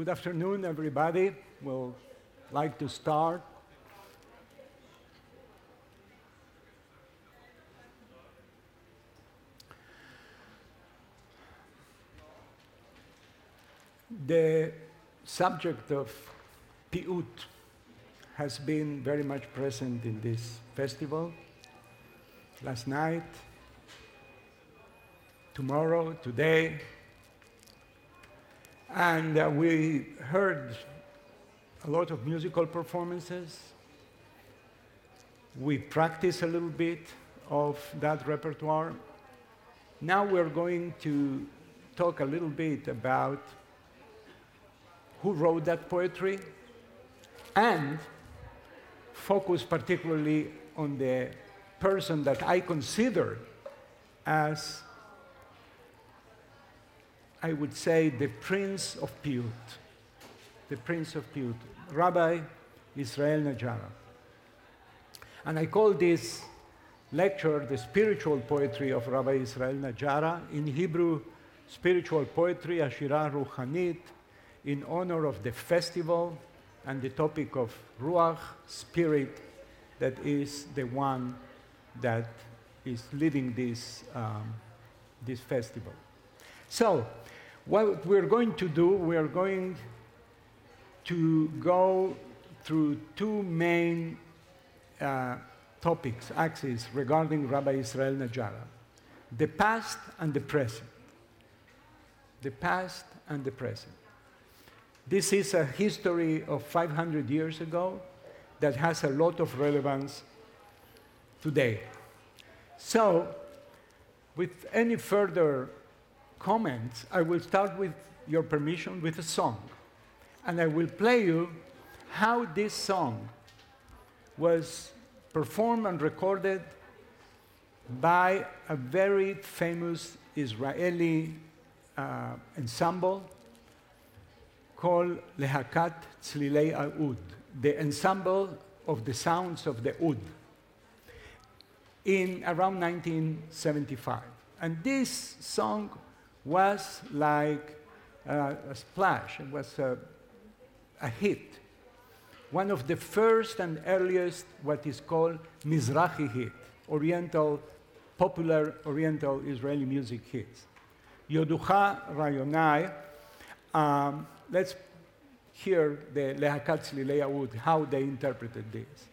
Good afternoon, everybody. We'll like to start. The subject of Piut has been very much present in this festival. Last night, tomorrow, today, and uh, we heard a lot of musical performances. We practiced a little bit of that repertoire. Now we're going to talk a little bit about who wrote that poetry and focus particularly on the person that I consider as I would say, the Prince of Piut. The Prince of Piut, Rabbi Israel Najara. And I call this lecture the spiritual poetry of Rabbi Israel Najara, in Hebrew, spiritual poetry, Ashira Ruchanit, in honor of the festival and the topic of Ruach, spirit, that is the one that is leading this, um, this festival. So, what we're going to do, we are going to go through two main uh, topics, axes regarding Rabbi Israel Najara the past and the present. The past and the present. This is a history of 500 years ago that has a lot of relevance today. So, with any further comments, I will start with your permission with a song. And I will play you how this song was performed and recorded by a very famous Israeli uh, ensemble called Lehakat Tzlilei Aud, the ensemble of the sounds of the oud, in around 1975. And this song was like uh, a splash, it was a, a hit. One of the first and earliest, what is called Mizrahi hit, Oriental, popular Oriental Israeli music hits. Yoducha Rayonai, um, let's hear the Lehakat Tzlilei Aud, how they interpreted this.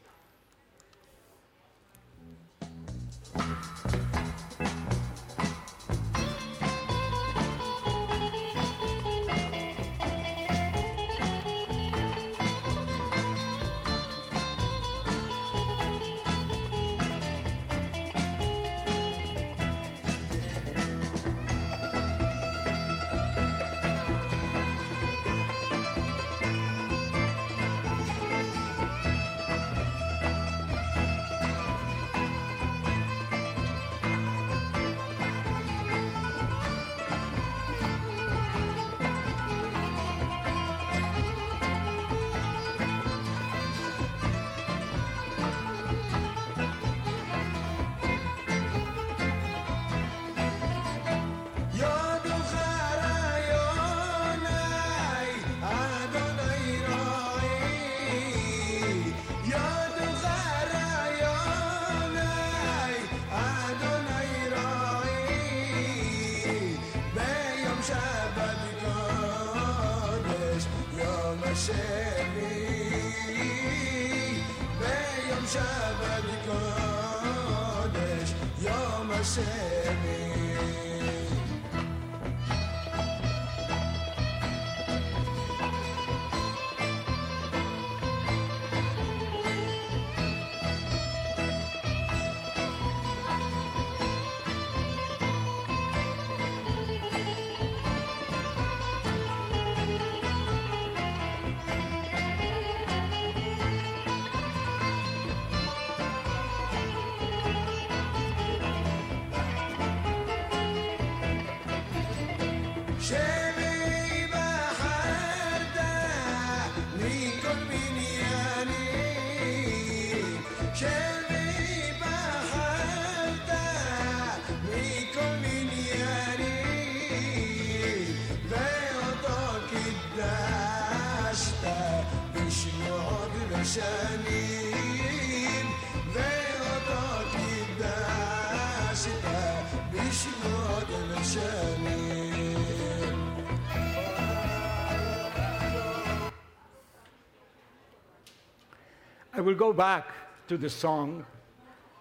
I will go back to the song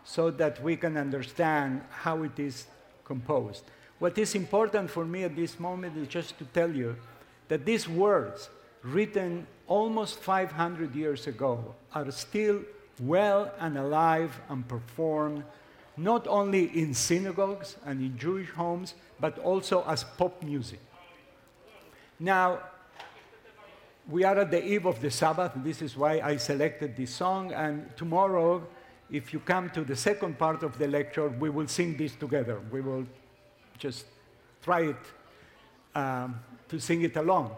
so that we can understand how it is composed. What is important for me at this moment is just to tell you that these words written almost 500 years ago, are still well and alive and performed not only in synagogues and in Jewish homes, but also as pop music. Now, we are at the eve of the Sabbath. This is why I selected this song. And tomorrow, if you come to the second part of the lecture, we will sing this together. We will just try it um, to sing it along.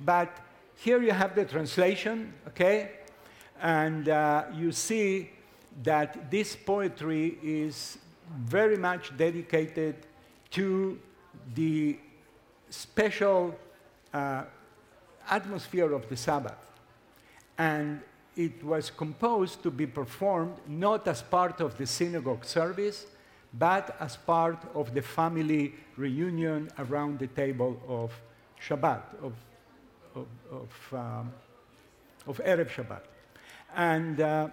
But here you have the translation, okay? And uh, you see that this poetry is very much dedicated to the special uh, atmosphere of the Sabbath. And it was composed to be performed not as part of the synagogue service, but as part of the family reunion around the table of Shabbat, of, of, of, um, of Erev Shabbat. And uh,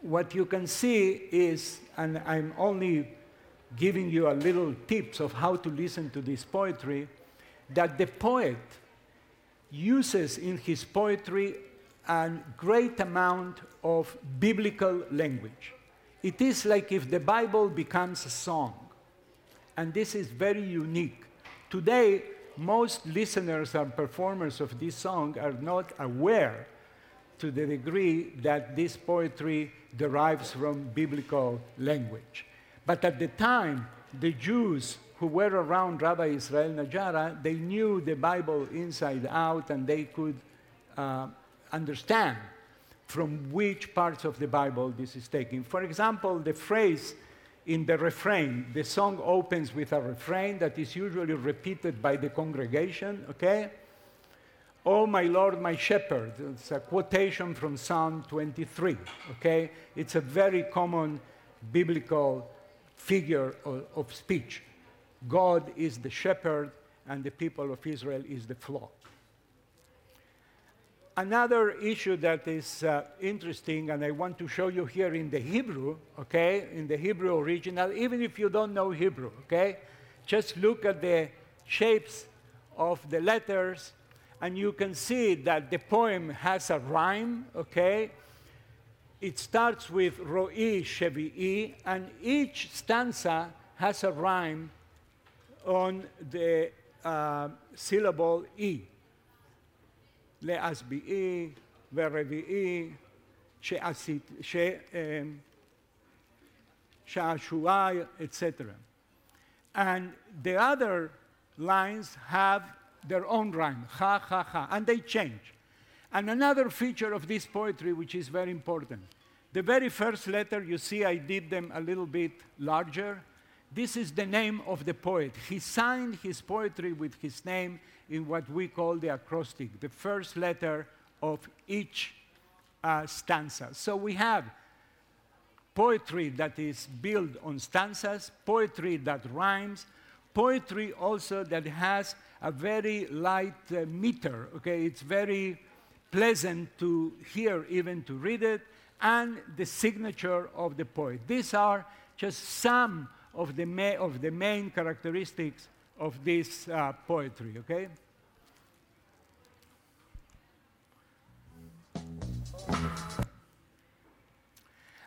what you can see is, and I'm only giving you a little tips of how to listen to this poetry, that the poet uses in his poetry a great amount of biblical language. It is like if the Bible becomes a song. And this is very unique. Today, most listeners and performers of this song are not aware to the degree that this poetry derives from biblical language. But at the time, the Jews who were around Rabbi Israel Najara, they knew the Bible inside out and they could uh, understand from which parts of the Bible this is taken. For example, the phrase in the refrain, the song opens with a refrain that is usually repeated by the congregation, okay? Oh, my Lord, my shepherd. It's a quotation from Psalm 23, okay? It's a very common biblical figure of, of speech. God is the shepherd and the people of Israel is the flock. Another issue that is uh, interesting, and I want to show you here in the Hebrew, okay, in the Hebrew original, even if you don't know Hebrew, okay, just look at the shapes of the letters, and you can see that the poem has a rhyme, okay? It starts with Ro'i Shevi'i, and each stanza has a rhyme on the uh, syllable E. להשביעי ורביעי, שעשועי, etc. And the other lines have their own rhyme, ha, ha, ha, and they change. And another feature of this poetry, which is very important, the very first letter, you see I did them a little bit larger, this is the name of the poet. He signed his poetry with his name in what we call the acrostic, the first letter of each uh, stanza. So we have poetry that is built on stanzas, poetry that rhymes, poetry also that has a very light uh, meter, okay? It's very pleasant to hear, even to read it, and the signature of the poet. These are just some of the, ma- of the main characteristics of this uh, poetry, okay?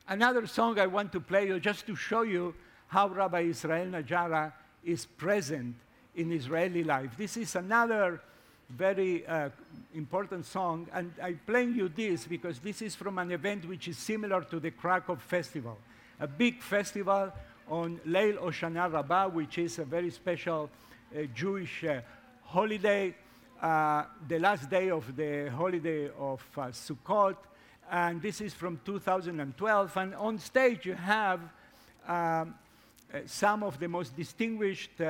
Another song I want to play you just to show you how Rabbi Israel Najara is present in Israeli life. This is another very uh, important song, and I'm playing you this because this is from an event which is similar to the Krakow Festival, a big festival on Leil Hoshana Rabbah, which is a very special uh, Jewish uh, holiday, uh, the last day of the holiday of uh, Sukkot. And this is from 2012. And on stage, you have um, uh, some of the most distinguished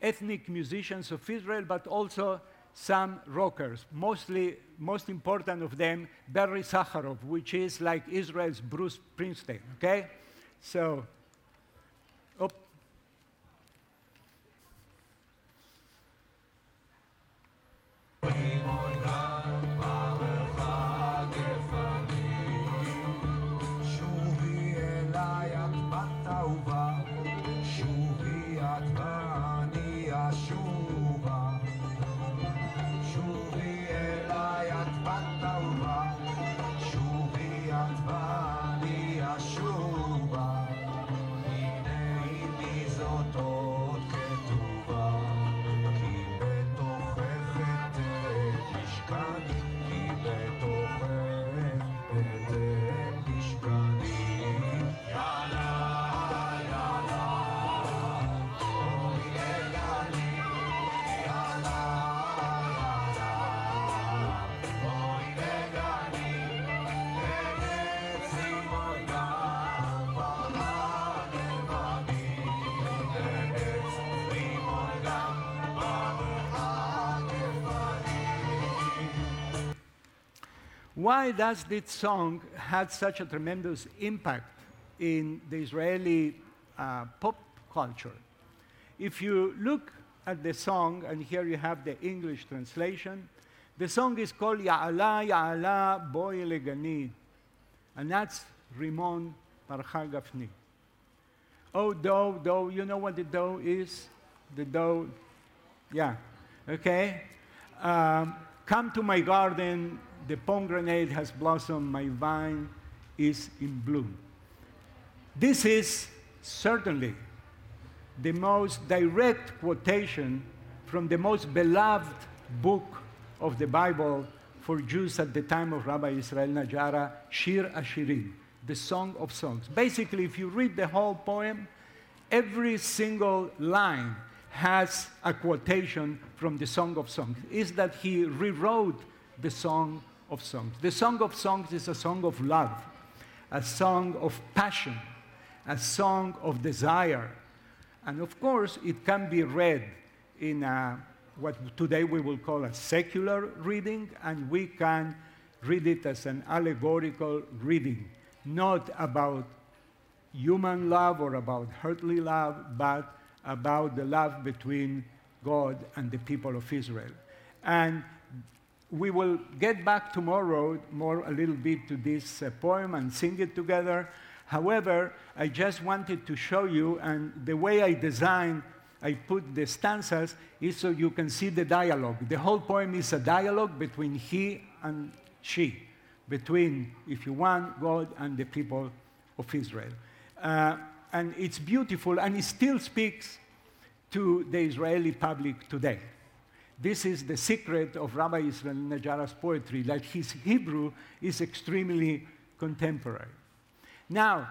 ethnic musicians of Israel, but also some rockers, mostly, most important of them, Berry Sakharof, which is like Israel's Bruce Springsteen, okay? So Why does this song have such a tremendous impact in the Israeli uh, pop culture? If you look at the song, and here you have the English translation, the song is called Ya'ala Ya'ala Boy Legani, and that's Rimon Parcha Gafni. Oh, dough, dough, you know what the dough is? The dough, yeah, okay? Um, come to my garden, the pomegranate has blossomed, my vine is in bloom. This is certainly the most direct quotation from the most beloved book of the Bible for Jews at the time of Rabbi Israel Najara, Shir Ashirim, the Song of Songs. Basically, if you read the whole poem, every single line has a quotation from the Song of Songs. Is that he rewrote the Song of Songs. The Song of Songs is a song of love, a song of passion, a song of desire. And of course, it can be read in a, what today we will call a secular reading, and we can read it as an allegorical reading, not about human love or about earthly love, but about the love between God and the people of Israel. And we will get back tomorrow more a little bit to this uh, poem and sing it together. However, I just wanted to show you, and the way I designed, I put the stanzas is so you can see the dialogue. The whole poem is a dialogue between he and she, between, if you want, God and the people of Israel. Uh, and it's beautiful, and it still speaks to the Israeli public today. This is the secret of Rabbi Israel Najara's poetry, that his Hebrew is extremely contemporary. Now,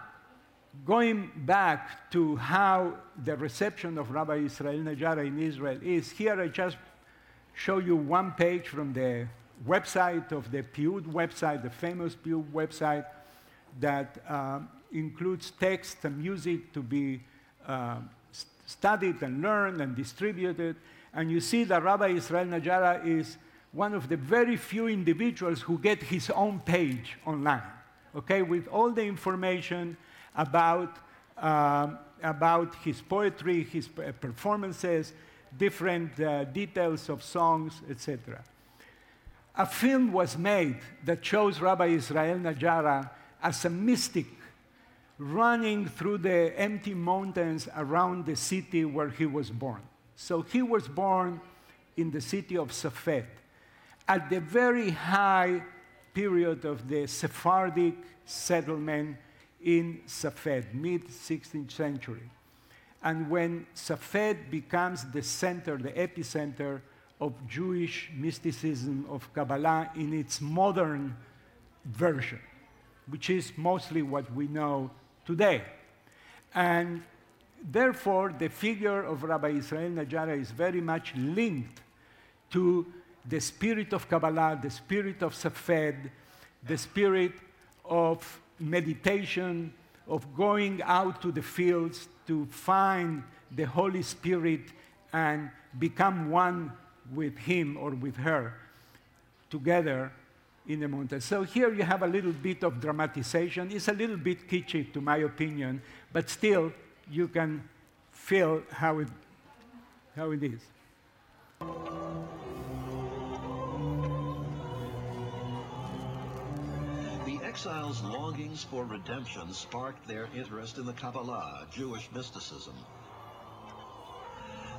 going back to how the reception of Rabbi Israel Najara in Israel is, here I just show you one page from the website of the Piut website, the famous Piut website, that um, includes text and music to be uh, studied and learned and distributed. And you see that Rabbi Israel Najara is one of the very few individuals who get his own page online, okay, with all the information about, um, about his poetry, his performances, different uh, details of songs, etc. A film was made that shows Rabbi Israel Najara as a mystic running through the empty mountains around the city where he was born. So he was born in the city of Safed at the very high period of the Sephardic settlement in Safed, mid 16th century. And when Safed becomes the center, the epicenter of Jewish mysticism, of Kabbalah in its modern version, which is mostly what we know today. And therefore, the figure of Rabbi Israel Najara is very much linked to the spirit of Kabbalah, the spirit of Safed, the spirit of meditation, of going out to the fields to find the Holy Spirit and become one with him or with her together in the mountain. So here you have a little bit of dramatization. It's a little bit kitschy, to my opinion, but still you can feel how it, how it is. The exiles' longings for redemption sparked their interest in the Kabbalah, Jewish mysticism.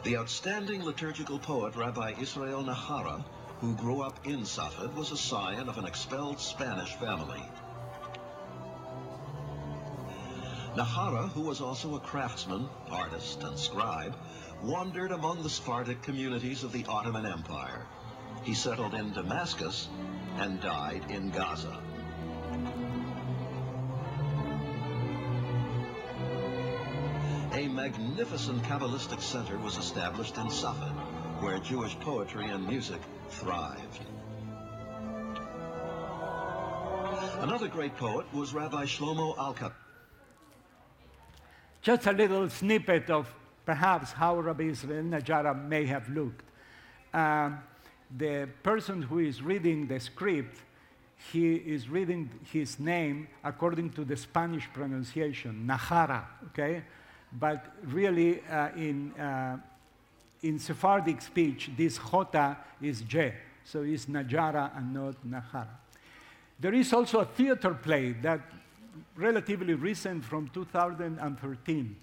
The outstanding liturgical poet Rabbi Israel Nahara who grew up in Safed, was a scion of an expelled Spanish family. Nahara, who was also a craftsman, artist, and scribe, wandered among the Sephardic communities of the Ottoman Empire. He settled in Damascus and died in Gaza. A magnificent Kabbalistic center was established in Safed, where Jewish poetry and music thrived. Another great poet was Rabbi Shlomo Alka. Just a little snippet of perhaps how Rabbi Israel Najara may have looked. Um, the person who is reading the script, he is reading his name according to the Spanish pronunciation, Najara, okay? But really, uh, in, uh, in Sephardic speech, this Jota is J, so it's Najara and not Nahara. There is also a theater play that relatively recent from 2013,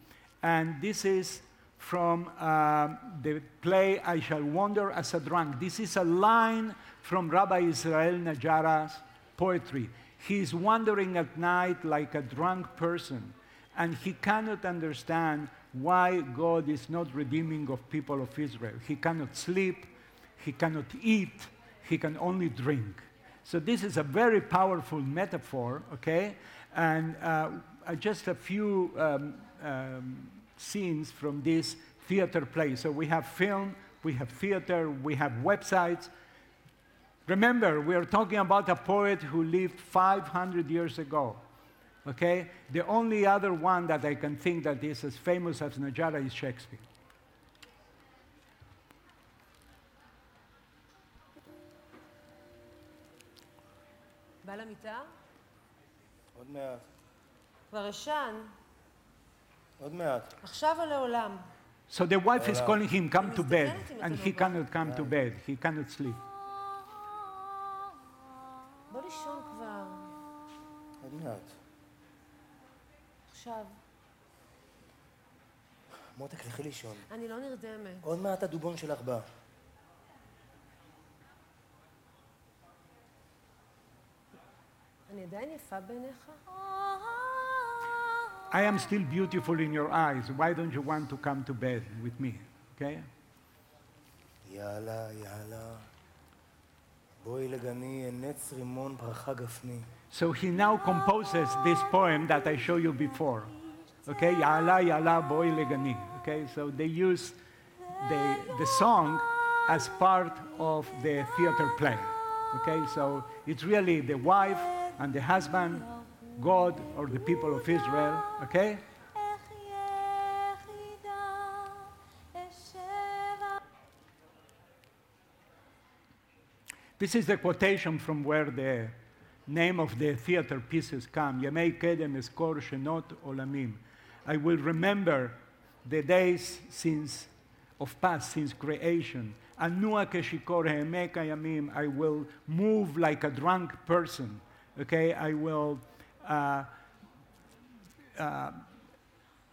and this is from um, the play I Shall Wander as a Drunk. This is a line from Rabbi Israel Najara's poetry. He is wandering at night like a drunk person, and he cannot understand why God is not redeeming of people of Israel. He cannot sleep, he cannot eat, he can only drink. So this is a very powerful metaphor, okay? And uh, uh, just a few um, um, scenes from this theater play. So we have film, we have theater, we have websites. Remember, we are talking about a poet who lived 500 years ago. Okay? The only other one that I can think that is as famous as Najara is Shakespeare. בא למיטה? עוד מעט, כבר ישן, עוד מעט. עכשיו או לעולם? So the wife is calling him, come to bed, מסתכלת אם and אתה he לא בא. cannot come to bed. He cannot sleep. בוא לישון כבר, עוד מעט. עכשיו. מותק, לכי לישון. אני לא נרדמת. עוד מעט הדובון שלך בא. אני עדיין יפה בעיניך? I am still beautiful in your eyes. Why don't you want to come to bed with me? Okay? יאללה, יאללה. בואי לגני, נץ רימון ברכה גפני. So he now composes this poem that I showed you before. Okay, Yala Yala Boy Legani. Okay, so they use the, the song as part of the theater play. Okay, so it's really the wife and the husband, God or the people of Israel. Okay, this is the quotation from where the name of the theater pieces come. Kedem eskor shenot olamim. I will remember the days since of past, since creation. I will move like a drunk person. Okay, I will. Uh, uh,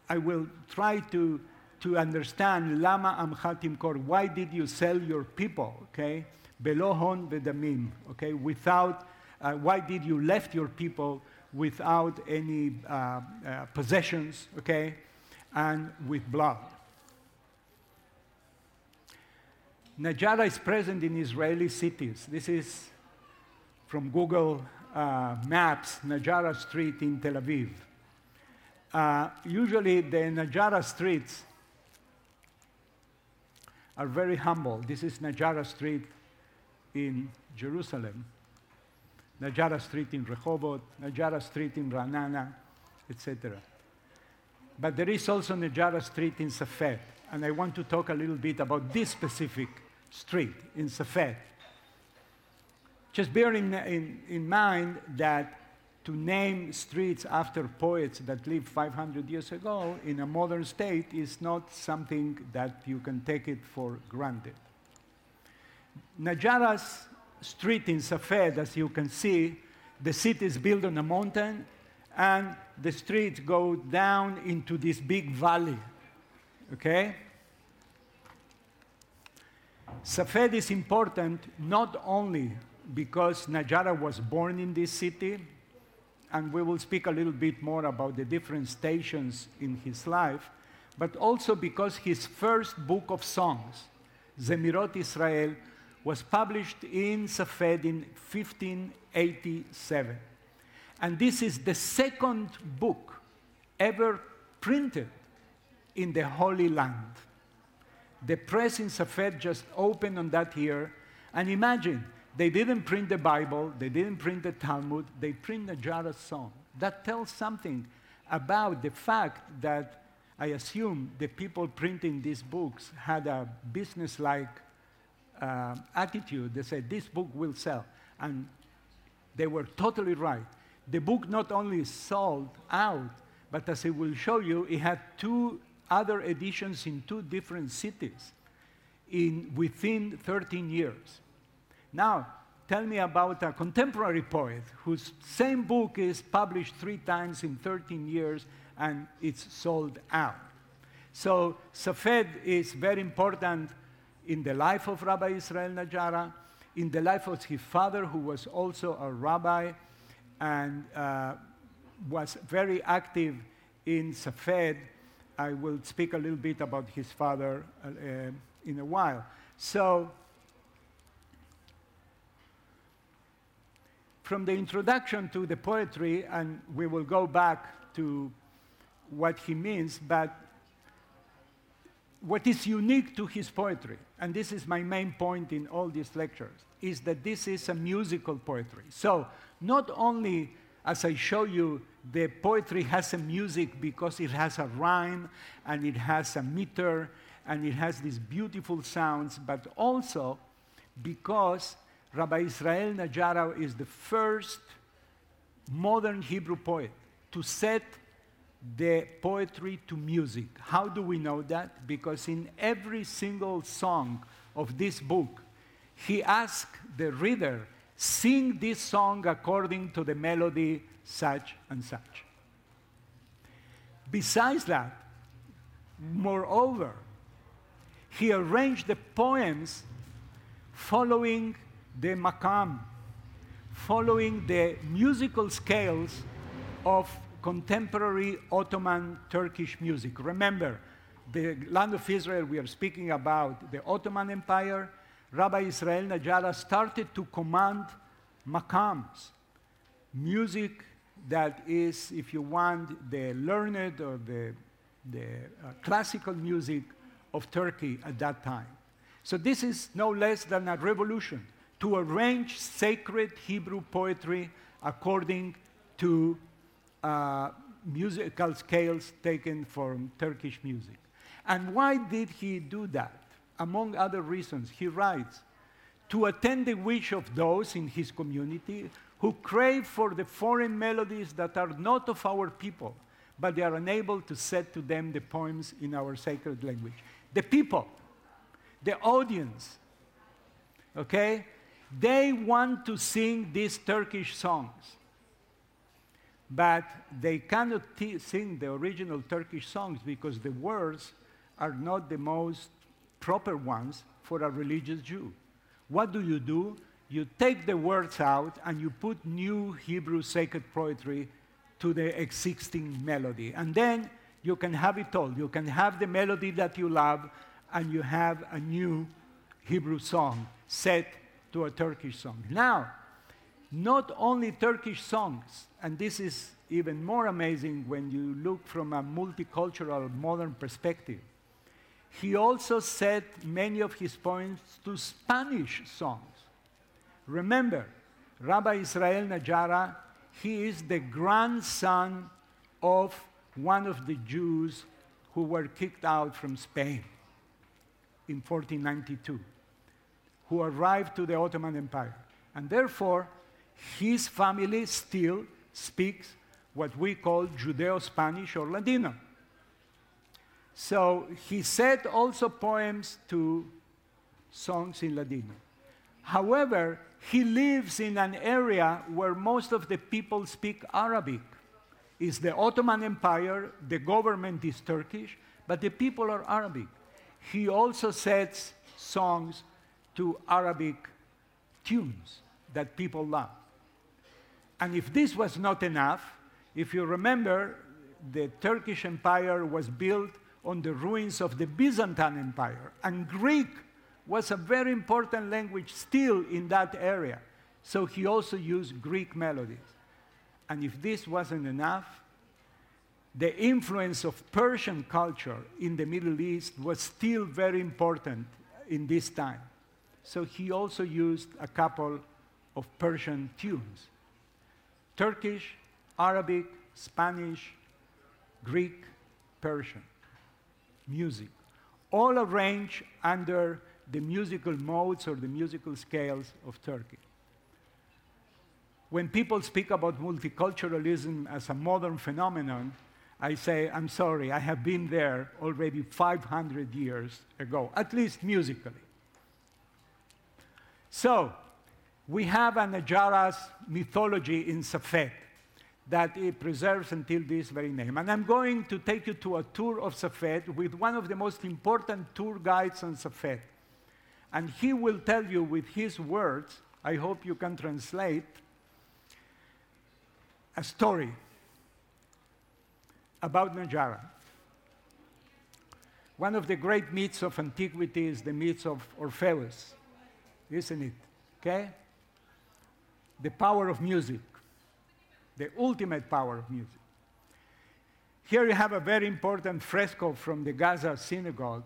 I will try to, to understand lama amchatim kor. Why did you sell your people? Okay, belohon vedamim. Okay, without. Uh, why did you left your people without any uh, uh, possessions? Okay, and with blood. Najara is present in Israeli cities. This is from Google uh, Maps, Najara Street in Tel Aviv. Uh, usually, the Najara streets are very humble. This is Najara Street in Jerusalem, Najara Street in Rehovot, Najara Street in Ra'anana, etc. But there is also Najara Street in Safed, and I want to talk a little bit about this specific street in Safed. Just bear in, in, in mind that to name streets after poets that lived 500 years ago in a modern state is not something that you can take it for granted. Najara's street in Safed, as you can see, The city is built on a mountain, and the streets go down into this big valley. Okay? Safed is important not only because Najara was born in this city, and we will speak a little bit more about the different stations in his life, but also because his first book of songs, Zemirot Israel, was published in Safed in 1587. And this is the second book ever printed in the Holy Land. The press in Safed just opened on that year. And imagine, they didn't print the Bible, they didn't print the Talmud, they print the Jara song. That tells something about the fact that I assume the people printing these books had a business-like uh, attitude. They said, this book will sell. And they were totally right. The book not only sold out, but as I will show you, it had two other editions in two different cities in, within 13 years. Now, tell me about a contemporary poet whose same book is published three times in 13 years and it's sold out. So, Safed is very important in the life of Rabbi Israel Najara, in the life of his father, who was also a rabbi and uh, was very active in Safed. I will speak a little bit about his father uh, uh, in a while. So, from the introduction to the poetry, and we will go back to what he means, but what is unique to his poetry, and this is my main point in all these lectures, is that this is a musical poetry. So, not only as I show you, the poetry has a music because it has a rhyme and it has a meter and it has these beautiful sounds, but also because Rabbi Israel Najara is the first modern Hebrew poet to set the poetry to music. How do we know that? Because in every single song of this book, he asked the reader, sing this song according to the melody such and such. Besides that, moreover, he arranged the poems following the makam, following the musical scales of contemporary Ottoman Turkish music. Remember, the land of Israel, we are speaking about the Ottoman Empire. Rabbi Israel Najara started to command makams, music that is, if you want, the learned or the, the uh, classical music of Turkey at that time. So this is no less than a revolution to arrange sacred Hebrew poetry according to Uh, musical scales taken from Turkish music. And why did he do that? Among other reasons, he writes, to attend the wish of those in his community who crave for the foreign melodies that are not of our people, but they are unable to set to them the poems in our sacred language. The people, the audience, okay, they want to sing these Turkish songs, but they cannot sing the original Turkish songs because the words are not the most proper ones for a religious Jew. What do you do? You take the words out and you put new Hebrew sacred poetry to the existing melody. And then you can have it all. You can have the melody that you love, and you have a new Hebrew song set to a Turkish song. Now, not only Turkish songs, and this is even more amazing when you look from a multicultural modern perspective. He also set many of his poems to Spanish songs. Remember, Rabbi Israel Najara, he is the grandson of one of the Jews who were kicked out from Spain in 1492, who arrived to the Ottoman Empire. And therefore, his family still speaks what we call Judeo Spanish or Ladino. So he set also poems to songs in Ladino. However, he lives in an area where most of the people speak Arabic. It's the Ottoman Empire, the government is Turkish, but the people are Arabic. He also sets songs to Arabic tunes that people love. And if this was not enough, if you remember, the Turkish Empire was built on the ruins of the Byzantine Empire, and Greek was a very important language still in that area. So he also used Greek melodies. And if this wasn't enough, the influence of Persian culture in the Middle East was still very important in this time. So he also used a couple of Persian tunes Turkish, Arabic, Spanish, Greek, Persian music, all arranged under the musical modes or the musical scales of Turkey. When people speak about multiculturalism as a modern phenomenon, I say, I'm sorry, I have been there already 500 years ago, at least musically. So, we have a Najara's mythology in Safed that it preserves until this very name. And I'm going to take you to a tour of Safed with one of the most important tour guides on Safed. And he will tell you with his words, I hope you can translate, a story about Najara. One of the great myths of antiquity is the myth of Orpheus, isn't it? Okay? The power of music, the ultimate power of music. Here you have a very important fresco from the Gaza synagogue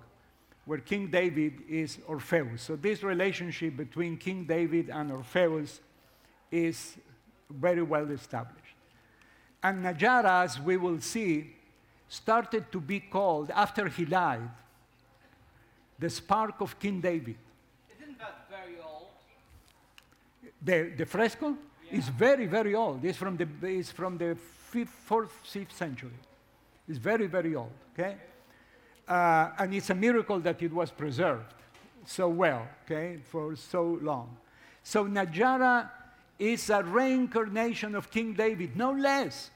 where King David is Orpheus. So, this relationship between King David and Orpheus is very well established. And Najara, as we will see, started to be called, after he died, the spark of King David. Isn't that very old? The, the fresco is very, very old. It's from the, it's from the fifth, fourth, fifth century. It's very, very old, okay? Uh, and it's a miracle that it was preserved so well, okay, for so long. So Najara is a reincarnation of King David, no less.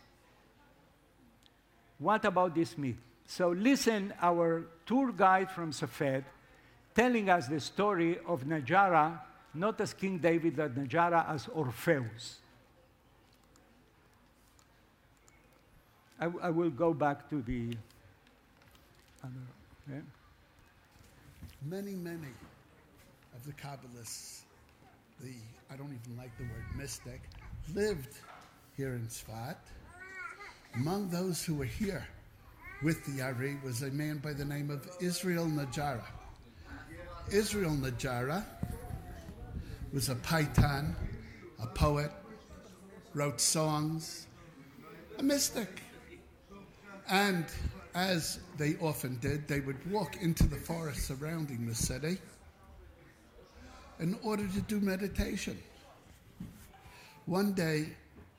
What about this myth? So listen, our tour guide from Safed telling us the story of Najara, not as King David, but Najara as Orpheus. I, I will go back to the many, many of the Kabbalists, the, I don't even like the word mystic, lived here in Sfat. Among those who were here with the Ari was a man by the name of Israel Najara. Israel Najara was a paitan, a poet, wrote songs, a mystic. And as they often did, they would walk into the forest surrounding the city in order to do meditation. One day,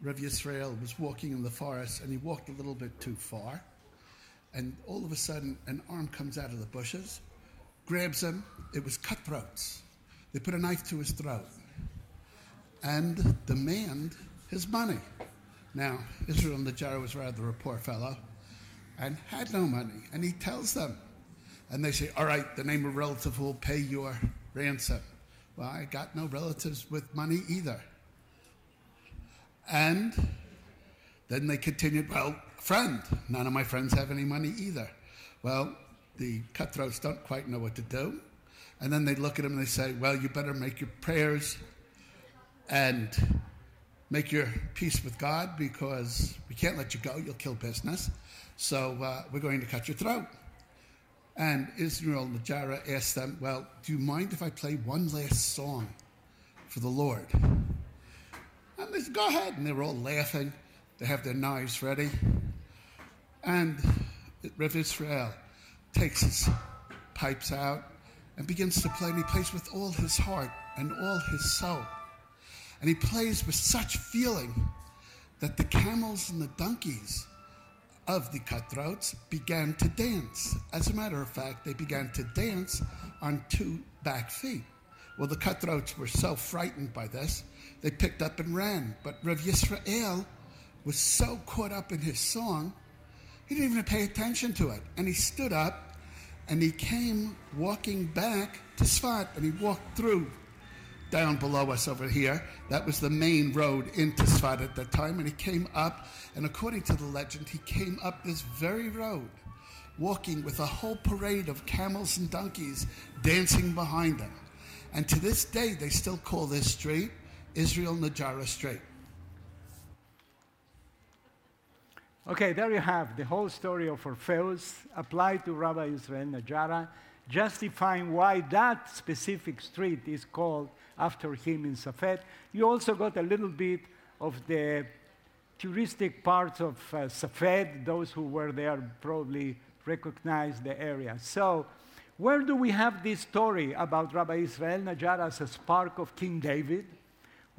Rav Yisrael was walking in the forest and he walked a little bit too far. And all of a sudden, an arm comes out of the bushes, grabs him. It was cutthroats. They put a knife to his throat and demand his money. Now, Israel Najara was rather a poor fellow and had no money. And he tells them, and they say, All right, the name of relative will pay your ransom. Well, I got no relatives with money either. And then they continued, Well, friend, none of my friends have any money either. Well, the cutthroats don't quite know what to do. And then they look at him and they say, Well, you better make your prayers and make your peace with God because we can't let you go. You'll kill business. So uh, we're going to cut your throat. And Israel Najara asked them, Well, do you mind if I play one last song for the Lord? And they said, Go ahead. And they were all laughing. They have their knives ready. And Rev Israel takes his pipes out and begins to play. And he plays with all his heart and all his soul. And he plays with such feeling that the camels and the donkeys of the cutthroats began to dance. As a matter of fact, they began to dance on two back feet, Well, the cutthroats were so frightened by this, they picked up and ran. But Rav Yisrael was so caught up in his song, he didn't even pay attention to it. And he stood up and he came walking back to Sfat and he walked through down below us over here. That was the main road into Sfat at that time. And he came up, and according to the legend, he came up this very road, walking with a whole parade of camels and donkeys dancing behind him. And to this day, they still call this street Israel Najara Street. Okay, there you have the whole story of Orpheus applied to Rabbi Israel Najara, justifying why that specific street is called after him in Safed. You also got a little bit of the touristic parts of uh, Safed. Those who were there probably recognize the area. So, where do we have this story about Rabbi Israel Najara as a spark of King David?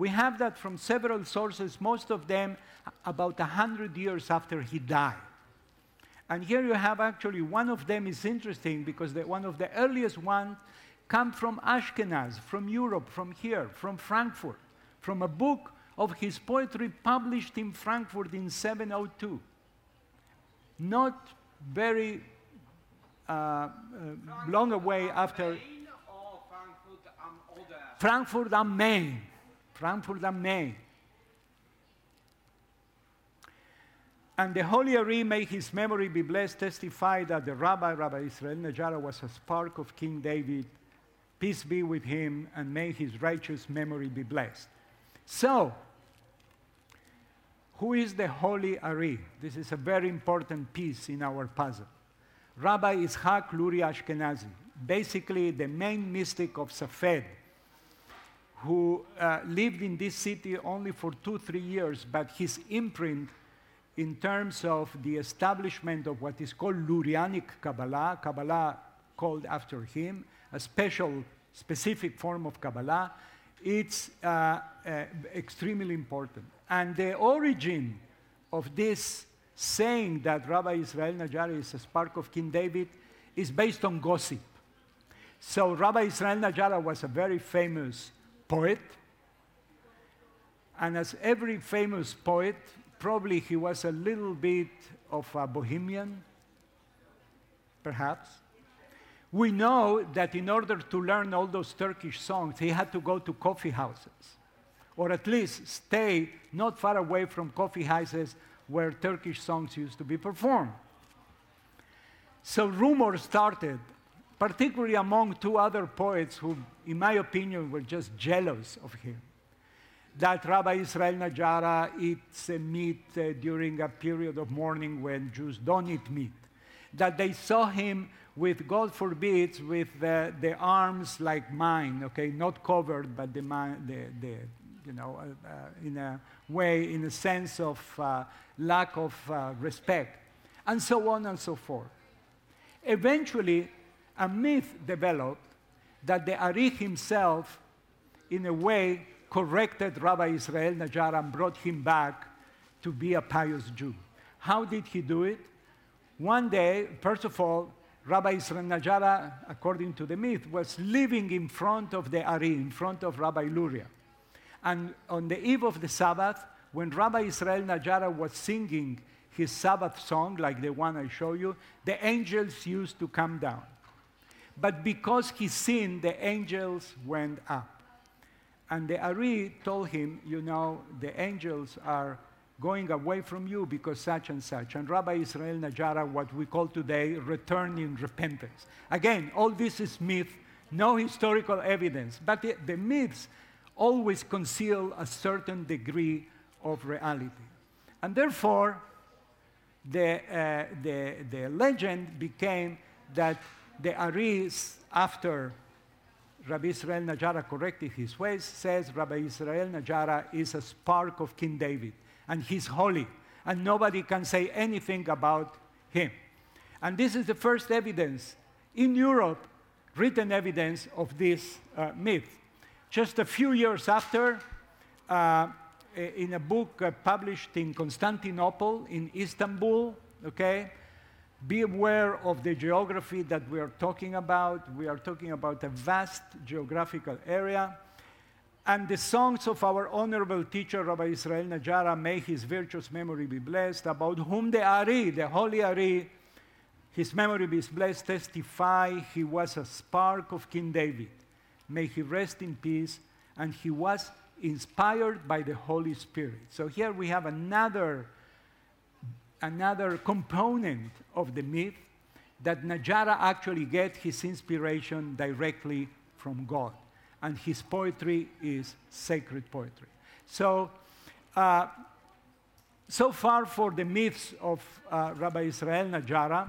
We have that from several sources, most of them about 100 years after he died. And here you have actually one of them is interesting because the, one of the earliest ones come from Ashkenaz, from Europe, from here, from Frankfurt, from a book of his poetry published in Frankfurt in 702. Not very uh, uh, long away after Main or Frankfurt am Oder? Frankfurt am Main. Frankfurt am Main. And the Holy Ari, may his memory be blessed, testified that the rabbi, Rabbi Israel Najara, was a spark of King David. Peace be with him, and may his righteous memory be blessed. So, who is the Holy Ari? This is a very important piece in our puzzle. Rabbi Ishak Luri Ashkenazi, basically the main mystic of Safed, who uh, lived in this city only for two, three years, but his imprint in terms of the establishment of what is called Lurianic Kabbalah, Kabbalah called after him, a special, specific form of Kabbalah, it's uh, uh, extremely important. And the origin of this saying that Rabbi Israel Najari is a spark of King David is based on gossip. So Rabbi Israel Najara was a very famous poet. And as every famous poet, probably he was a little bit of a bohemian, perhaps. We know that in order to learn all those Turkish songs, he had to go to coffee houses, or at least stay not far away from coffee houses where Turkish songs used to be performed. So rumors started, particularly among two other poets who, in my opinion, were just jealous of him. That Rabbi Israel Najara eats meat uh, during a period of mourning when Jews don't eat meat. That they saw him with, God forbids, with the, the arms like mine, okay, not covered, but the, the, the you know, uh, uh, in a way, in a sense of uh, lack of uh, respect, and so on and so forth. Eventually, a myth developed that the Ari himself, in a way, corrected Rabbi Israel Najjar and brought him back to be a pious Jew. How did he do it? One day, first of all, Rabbi Israel Najara, according to the myth, was living in front of the Ari, in front of Rabbi Luria. And on the eve of the Sabbath, when Rabbi Israel Najara was singing his Sabbath song, like the one I show you, the angels used to come down. But because he sinned, the angels went up. And the Ari told him, You know, the angels are going away from you because such and such. And Rabbi Israel Najara, what we call today, returned in repentance. Again, all this is myth, no historical evidence. But the, the myths always conceal a certain degree of reality. And therefore, the, uh, the, the legend became that the Aris, after Rabbi Israel Najara corrected his ways, says Rabbi Israel Najara is a spark of King David, and he's holy, and nobody can say anything about him. And this is the first evidence in Europe, written evidence of this uh, myth. Just a few years after, uh, in a book uh, published in Constantinople, in Istanbul, okay, Be aware of the geography that we are talking about. We are talking about a vast geographical area. And the songs of our honorable teacher, Rabbi Israel Najara, may his virtuous memory be blessed, about whom the Ari, the holy Ari, his memory be blessed, testify he was a spark of King David. May he rest in peace. And he was inspired by the Holy Spirit. So here we have another, another component of the myth that Najara actually get his inspiration directly from God. And his poetry is sacred poetry. So, uh, so far for the myths of uh, Rabbi Israel Najara.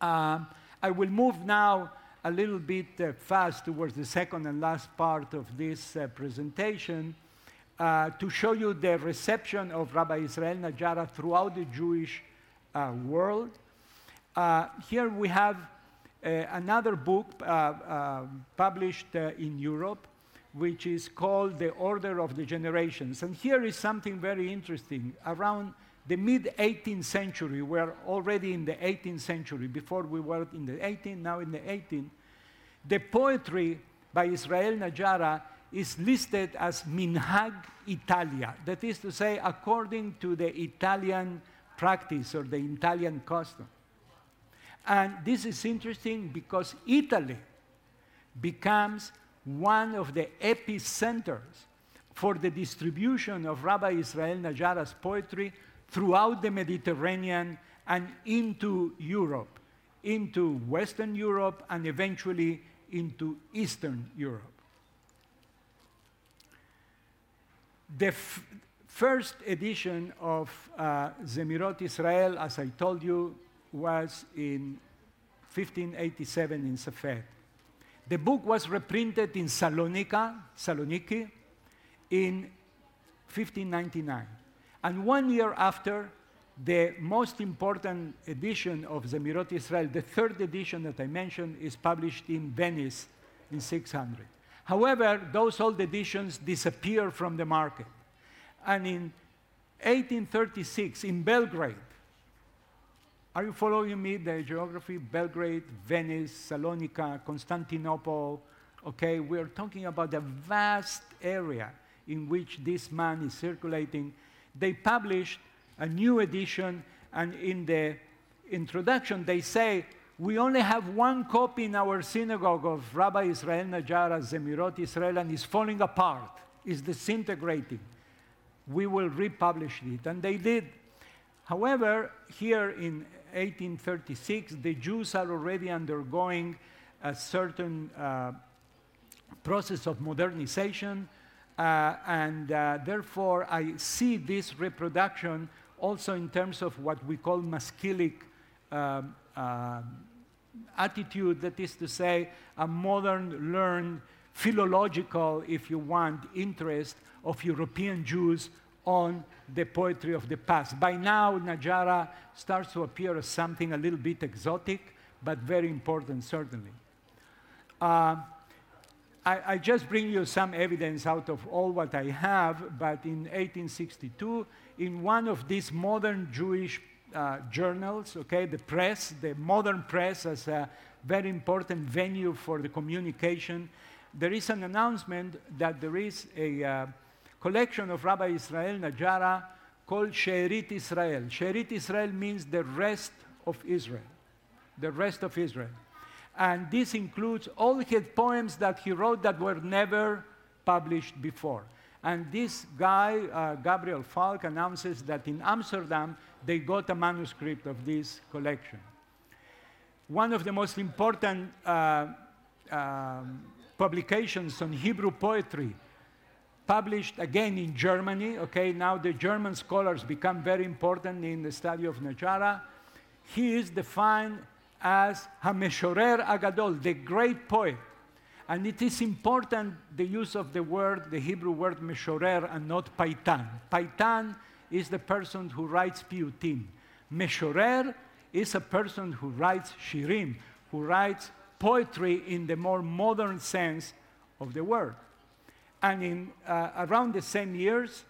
Uh, I will move now a little bit uh, fast towards the second and last part of this uh, presentation uh, to show you the reception of Rabbi Israel Najara throughout the Jewish uh, world. Uh, here we have uh, another book published in Europe, which is called The Order of the Generations. And here is something very interesting. Around the mid 18th century, we're already in the 18th century, before we were in the 18th, now in the 18th, the poetry by Israel Najara is listed as Minhag Italia, that is to say, according to the Italian practice or the Italian custom. And this is interesting because Italy becomes one of the epicenters for the distribution of Rabbi Israel Najara's poetry throughout the Mediterranean and into Europe, into Western Europe, and eventually into Eastern Europe. The first edition of uh, Zemirot Israel, as I told you, was in 1587 in Safed. The book was reprinted in Salonika, Saloniki in 1599. And one year after, the most important edition of Zemirot Israel, the third edition that I mentioned, is published in Venice in 600. However, those old editions disappear from the market. And in 1836, in Belgrade, are you following me, the geography? Belgrade, Venice, Salonika, Constantinople. Okay, we're talking about a vast area in which this man is circulating. They published a new edition, and in the introduction, they say, We only have one copy in our synagogue of Rabbi Israel Najara, Zemirot Israel, and it's falling apart, it's disintegrating. We will republish it. And they did. However, here in 1836, the Jews are already undergoing a certain uh, process of modernization, uh, and uh, therefore I see this reproduction also in terms of what we call Maskilic um, uh, attitude, that is to say, a modern, learned, philological, if you want, interest of European Jews on the poetry of the past. By now, Najara starts to appear as something a little bit exotic, but very important, certainly. Uh, I, I, just bring you some evidence out of all what I have, but in 1862, in one of these modern Jewish uh, journals, okay, the press, the modern press as a very important venue for the communication, there is an announcement that there is a uh, collection of Rabbi Israel Najara called She'erit Israel. She'erit Israel means the rest of Israel, the rest of Israel. And this includes all his poems that he wrote that were never published before. And this guy, uh, Gabriel Falk, announces that in Amsterdam they got a manuscript of this collection. One of the most important uh, um, publications on Hebrew poetry, published again in Germany. Okay, now the German scholars become very important in the study of Najara. He is defined as Hameshorer Agadol, the great poet. And it is important the use of the word, the Hebrew word Meshorer, and not Paitan. Paitan is the person who writes piyutim. Meshorer is a person who writes shirim, who writes poetry in the more modern sense of the word. And in uh, around the same years,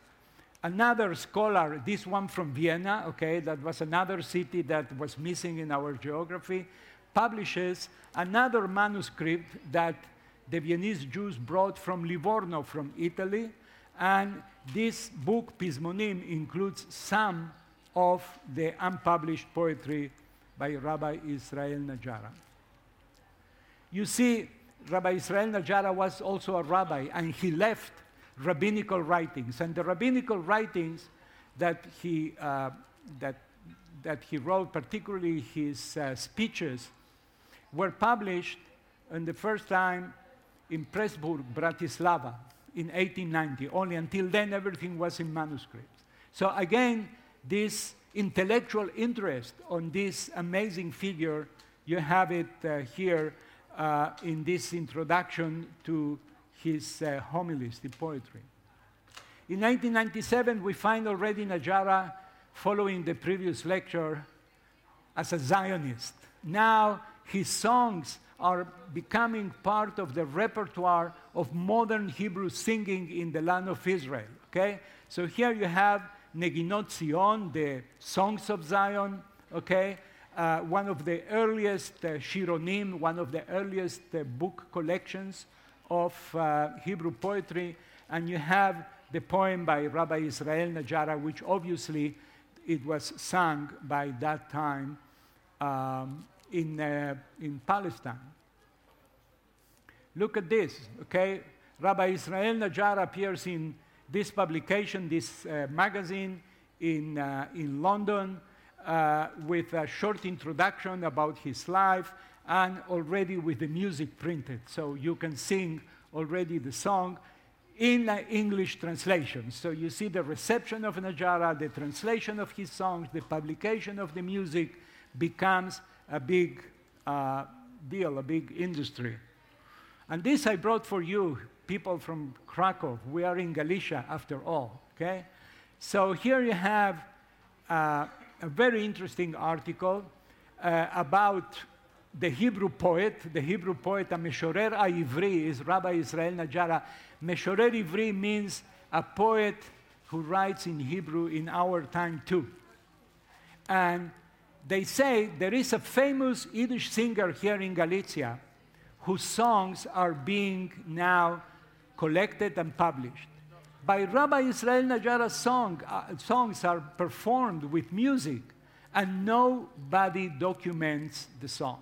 Another scholar, this one from Vienna, okay, that was another city that was missing in our geography, publishes another manuscript that the Viennese Jews brought from Livorno, from Italy. And this book, Pismonim, includes some of the unpublished poetry by Rabbi Israel Najara. You see, Rabbi Israel Najara was also a rabbi, and he left rabbinical writings. And the rabbinical writings that he, uh, that, that he wrote, particularly his uh, speeches, were published in the first time in Pressburg, Bratislava, in 1890. Only until then, everything was in manuscripts. So again, this intellectual interest on this amazing figure, you have it uh, here uh, in this introduction to his uh, homilies, the poetry. In 1997, we find already Najara, following the previous lecture, as a Zionist. Now his songs are becoming part of the repertoire of modern Hebrew singing in the land of Israel. Okay? So here you have Neginot Zion, the songs of Zion, okay? Uh, one of the earliest uh, Shironim, one of the earliest uh, book collections of uh, Hebrew poetry. And you have the poem by Rabbi Israel Najara, which obviously it was sung by that time um, in, uh, in Palestine. Look at this, okay? Rabbi Israel Najjar appears in this publication, this uh, magazine in, uh, in London, uh, with a short introduction about his life and already with the music printed. So you can sing already the song in English translation. So you see the reception of Najara, the translation of his songs, the publication of the music becomes a big uh, deal, a big industry. And this I brought for you, people from Krakow. We are in Galicia after all, okay? So here you have uh, a very interesting article uh, about the Hebrew poet, the Hebrew poet, a Meshorer Ivri, is Rabbi Israel Najara. Meshorer Ivri means a poet who writes in Hebrew in our time too. And they say there is a famous Yiddish singer here in Galicia whose songs are being now collected and published. By Rabbi Israel Najara's song, uh, songs are performed with music, and nobody documents the songs.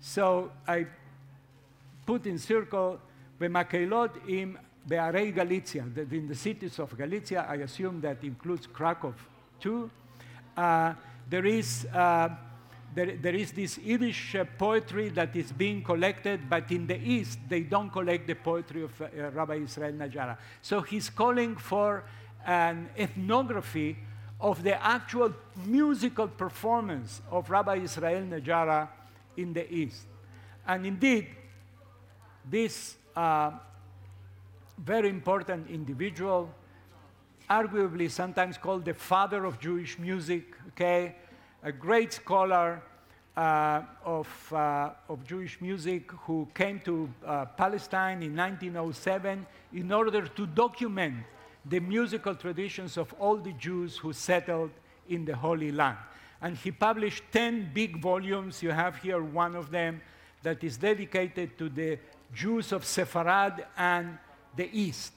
So I put in circle Bemakelot im Bearei Galicia, in the cities of Galicia, I assume that includes Krakow too. Uh, there is uh, there, there is this Yiddish uh, poetry that is being collected, but in the East, they don't collect the poetry of uh, Rabbi Israel Najara. So he's calling for an ethnography of the actual musical performance of Rabbi Israel Najara in the East. And indeed, this uh, very important individual, arguably sometimes called the father of Jewish music, okay? A great scholar uh, of, uh, of Jewish music who came to uh, Palestine in 1907 in order to document the musical traditions of all the Jews who settled in the Holy Land. And he published 10 big volumes. You have here one of them that is dedicated to the Jews of Sepharad and the East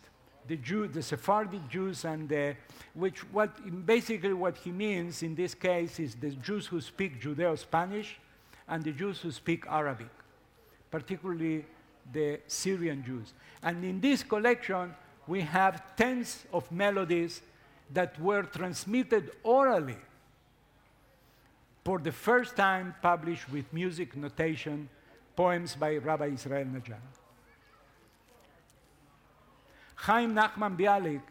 the Jew, the Sephardic Jews, and the, which what basically what he means in this case is the Jews who speak Judeo-Spanish and the Jews who speak Arabic, particularly the Syrian Jews. And in this collection, we have tens of melodies that were transmitted orally for the first time published with music notation, poems by Rabbi Israel Najjar. Chaim Nachman Bialik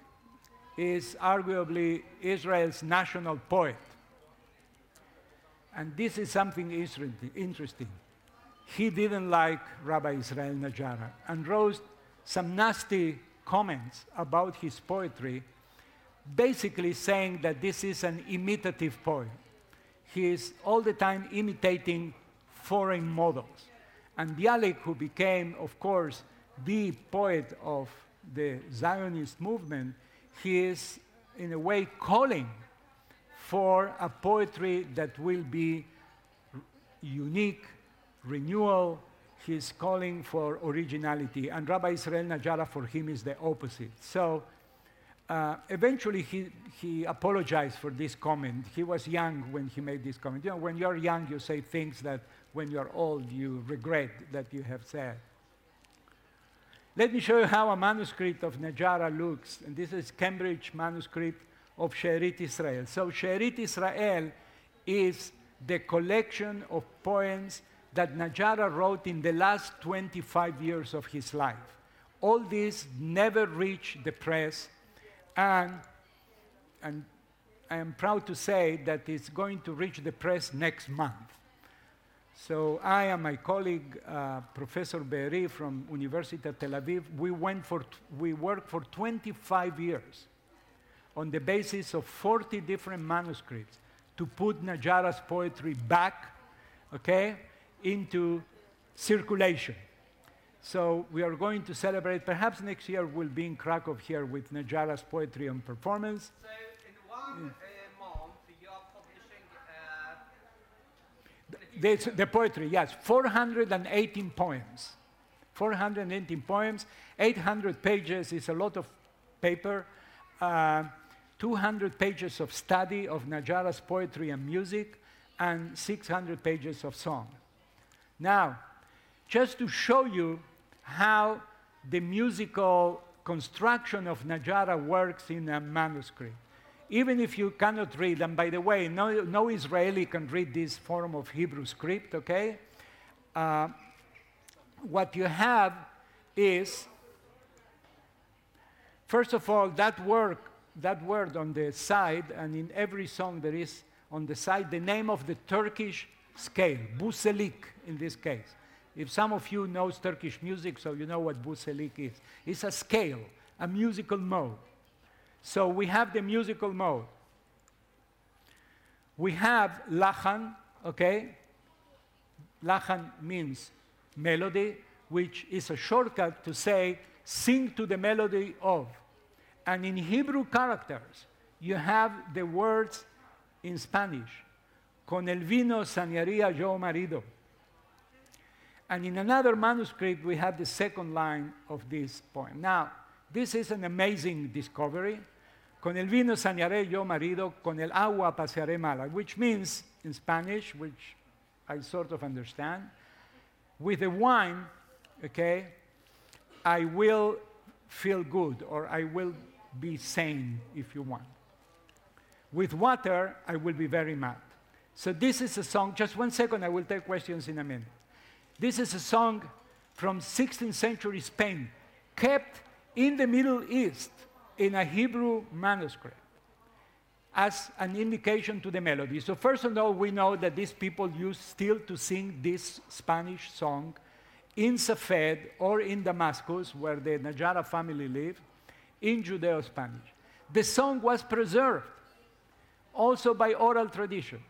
is arguably Israel's national poet. And this is something interesting. He didn't like Rabbi Israel Najara and wrote some nasty comments about his poetry, basically saying that this is an imitative poem. He is all the time imitating foreign models. And Bialik, who became, of course, the poet of the Zionist movement, he is, in a way, calling for a poetry that will be unique, renewal. He's calling for originality. And Rabbi Israel Najara, for him, is the opposite. So uh, eventually, he, he apologized for this comment. He was young when he made this comment. You know, when you're young, you say things that when you're old, you regret that you have said. Let me show you how a manuscript of Najara looks. And this is Cambridge manuscript of She'erit Israel. So She'erit Israel is the collection of poems that Najara wrote in the last 25 years of his life. All these never reached the press, and, and I am proud to say that it's going to reach the press next month. So I and my colleague, uh, Professor Be'eri from University of Tel Aviv, we, went for t- we worked for 25 years on the basis of 40 different manuscripts to put Najara's poetry back, okay, into circulation. So we are going to celebrate, perhaps next year we'll be in Krakow here with Najara's poetry and performance. So in one uh, month, you are publishing. This, the poetry, yes, 418 poems. 418 poems, 800 pages is a lot of paper, uh, 200 pages of study of Najara's poetry and music, and 600 pages of song. Now, just to show you how the musical construction of Najara works in a manuscript. Even if you cannot read, and by the way, no, no Israeli can read this form of Hebrew script, okay? Uh, what you have is, first of all, that word, that word on the side, and in every song there is on the side the name of the Turkish scale, buselik in this case. If some of you knows Turkish music, so you know what buselik is. It's a scale, a musical mode. So we have the musical mode. We have lachan, okay? Lachan means melody, which is a shortcut to say sing to the melody of. And in Hebrew characters, you have the words in Spanish, con el vino sanaría yo marido. And in another manuscript, we have the second line of this poem. Now, this is an amazing discovery. Con el vino sanearé yo marido, con el agua pasearé mala, which means in Spanish, which I sort of understand, with the wine, okay, I will feel good or I will be sane if you want. With water, I will be very mad. So this is a song, just one second, I will take questions in a minute. This is a song from 16th century Spain, kept in the Middle East in a Hebrew manuscript as an indication to the melody. So first of all, we know that these people used still to sing this Spanish song in Safed or in Damascus, where the Najara family lived, in Judeo-Spanish. The song was preserved also by oral tradition,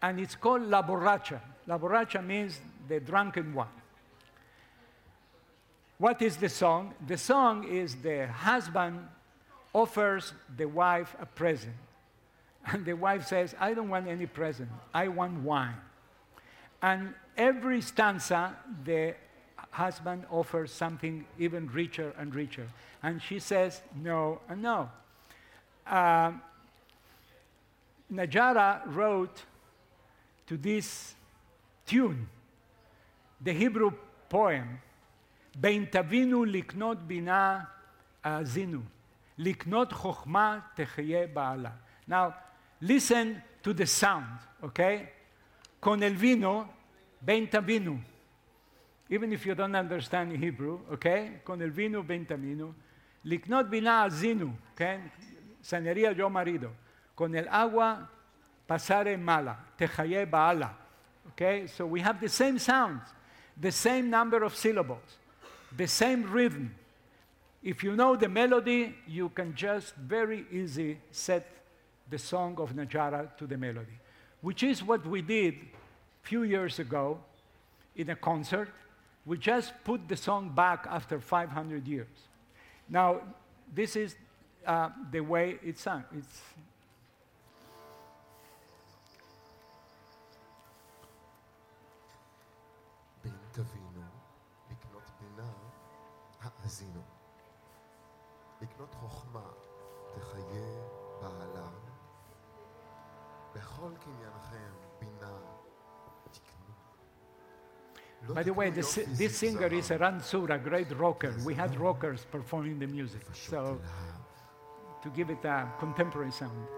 and it's called La Borracha. La Borracha means the drunken one. What is the song? The song is the husband offers the wife a present. And the wife says, I don't want any present, I want wine. And every stanza, the husband offers something even richer and richer. And she says, no and no. Um, Najara wrote to this tune the Hebrew poem, בין תבינו לקנות בינה האזינו, לקנות חוכמה תחיה בעלה. Now, listen to the sound, okay? Con el vino, בין תבינו. Even if you don't understand Hebrew, okay? Con el vino, בין תבינו. לקנות בינה האזינו, כן? sanería yo marido. Con el agua, pasare mala, תחיה בעלה. Okay, so we have the same sounds, the same number of syllables, the same rhythm. If you know the melody, you can just very easy set the song of Najara to the melody, which is what we did a few years ago in a concert. We just put the song back after 500 years. Now, this is uh, the way it's sung. It's, By the way, this, this singer is a Ransur, a great rocker. We had rockers performing the music. So, to give it a contemporary sound.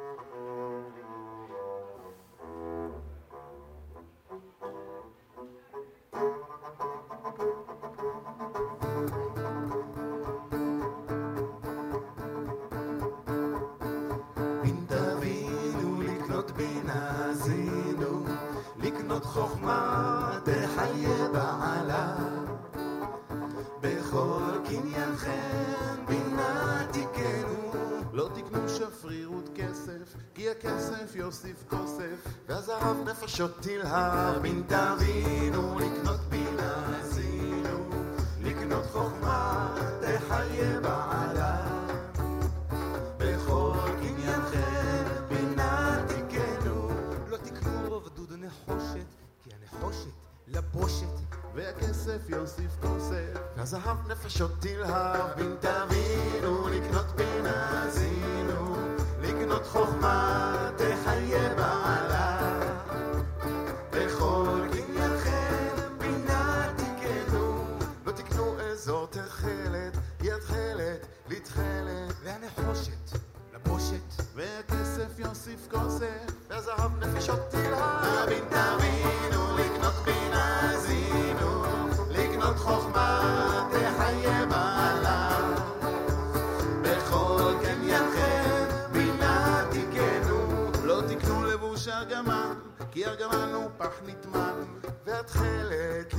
שותיל הבין תבין התכלת,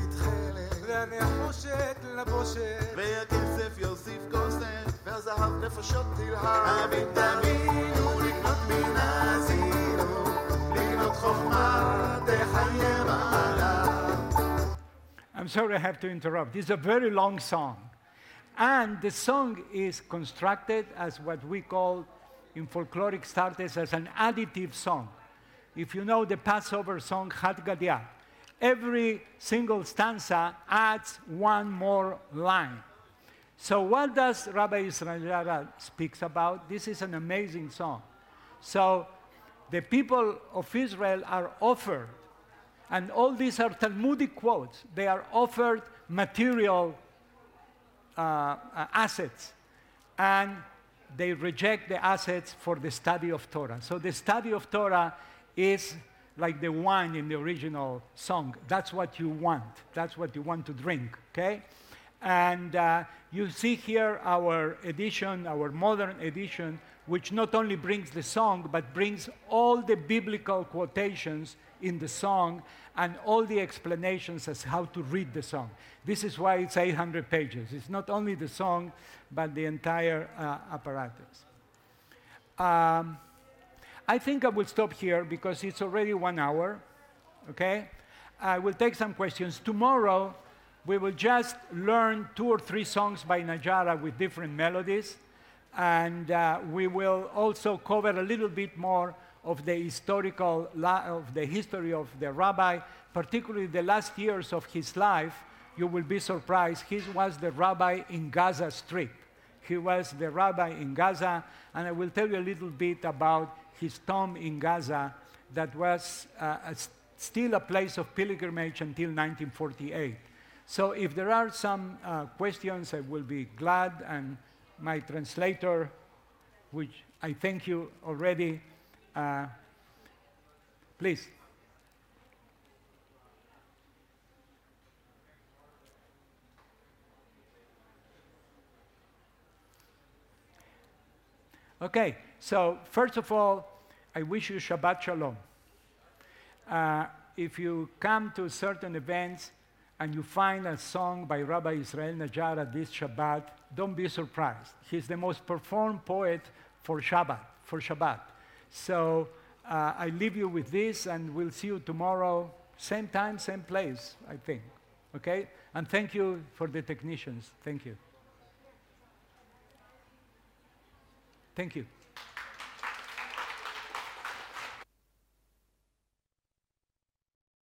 לבושת, והכסף יוסיף כוסף, והזהב נפשות תלהב. אבין תבינו לקנות מן הזינו, לקנות חוכמה תחייב I'm sorry I have to interrupt. It's a very long song. And the song is constructed as what we call in folkloric starters as an additive song. If you know the Passover song Had Gadya, every single stanza adds one more line. So what does Rabbi Israel speaks about? This is an amazing song. So the people of Israel are offered and all these are Talmudic quotes. They are offered material uh, uh, assets, and they reject the assets for the study of Torah. So the study of Torah is like the wine in the original song. That's what you want. That's what you want to drink, okay? And uh, you see here our edition, our modern edition, which not only brings the song, but brings all the biblical quotations in the song and all the explanations as how to read the song. This is why it's 800 pages. It's not only the song, but the entire uh, apparatus. Um, I think I will stop here because it's already one hour. Okay? I will take some questions. Tomorrow, we will just learn two or three songs by Najara with different melodies. And uh, we will also cover a little bit more of the historical, of the history of the rabbi, particularly the last years of his life. You will be surprised. He was the rabbi in Gaza Strip. He was the rabbi in Gaza, and I will tell you a little bit about his tomb in Gaza that was uh, a s- still a place of pilgrimage until 1948. So if there are some uh, questions, I will be glad, and my translator, which I thank you already, uh, please. Okay, so first of all, I wish you Shabbat Shalom. Uh, if you come to certain events and you find a song by Rabbi Israel Najara this Shabbat, don't be surprised. He's the most performed poet for Shabbat, for Shabbat. So uh, I leave you with this, and we'll see you tomorrow, same time, same place, I think. Okay? And thank you for the technicians. Thank you. Thank you.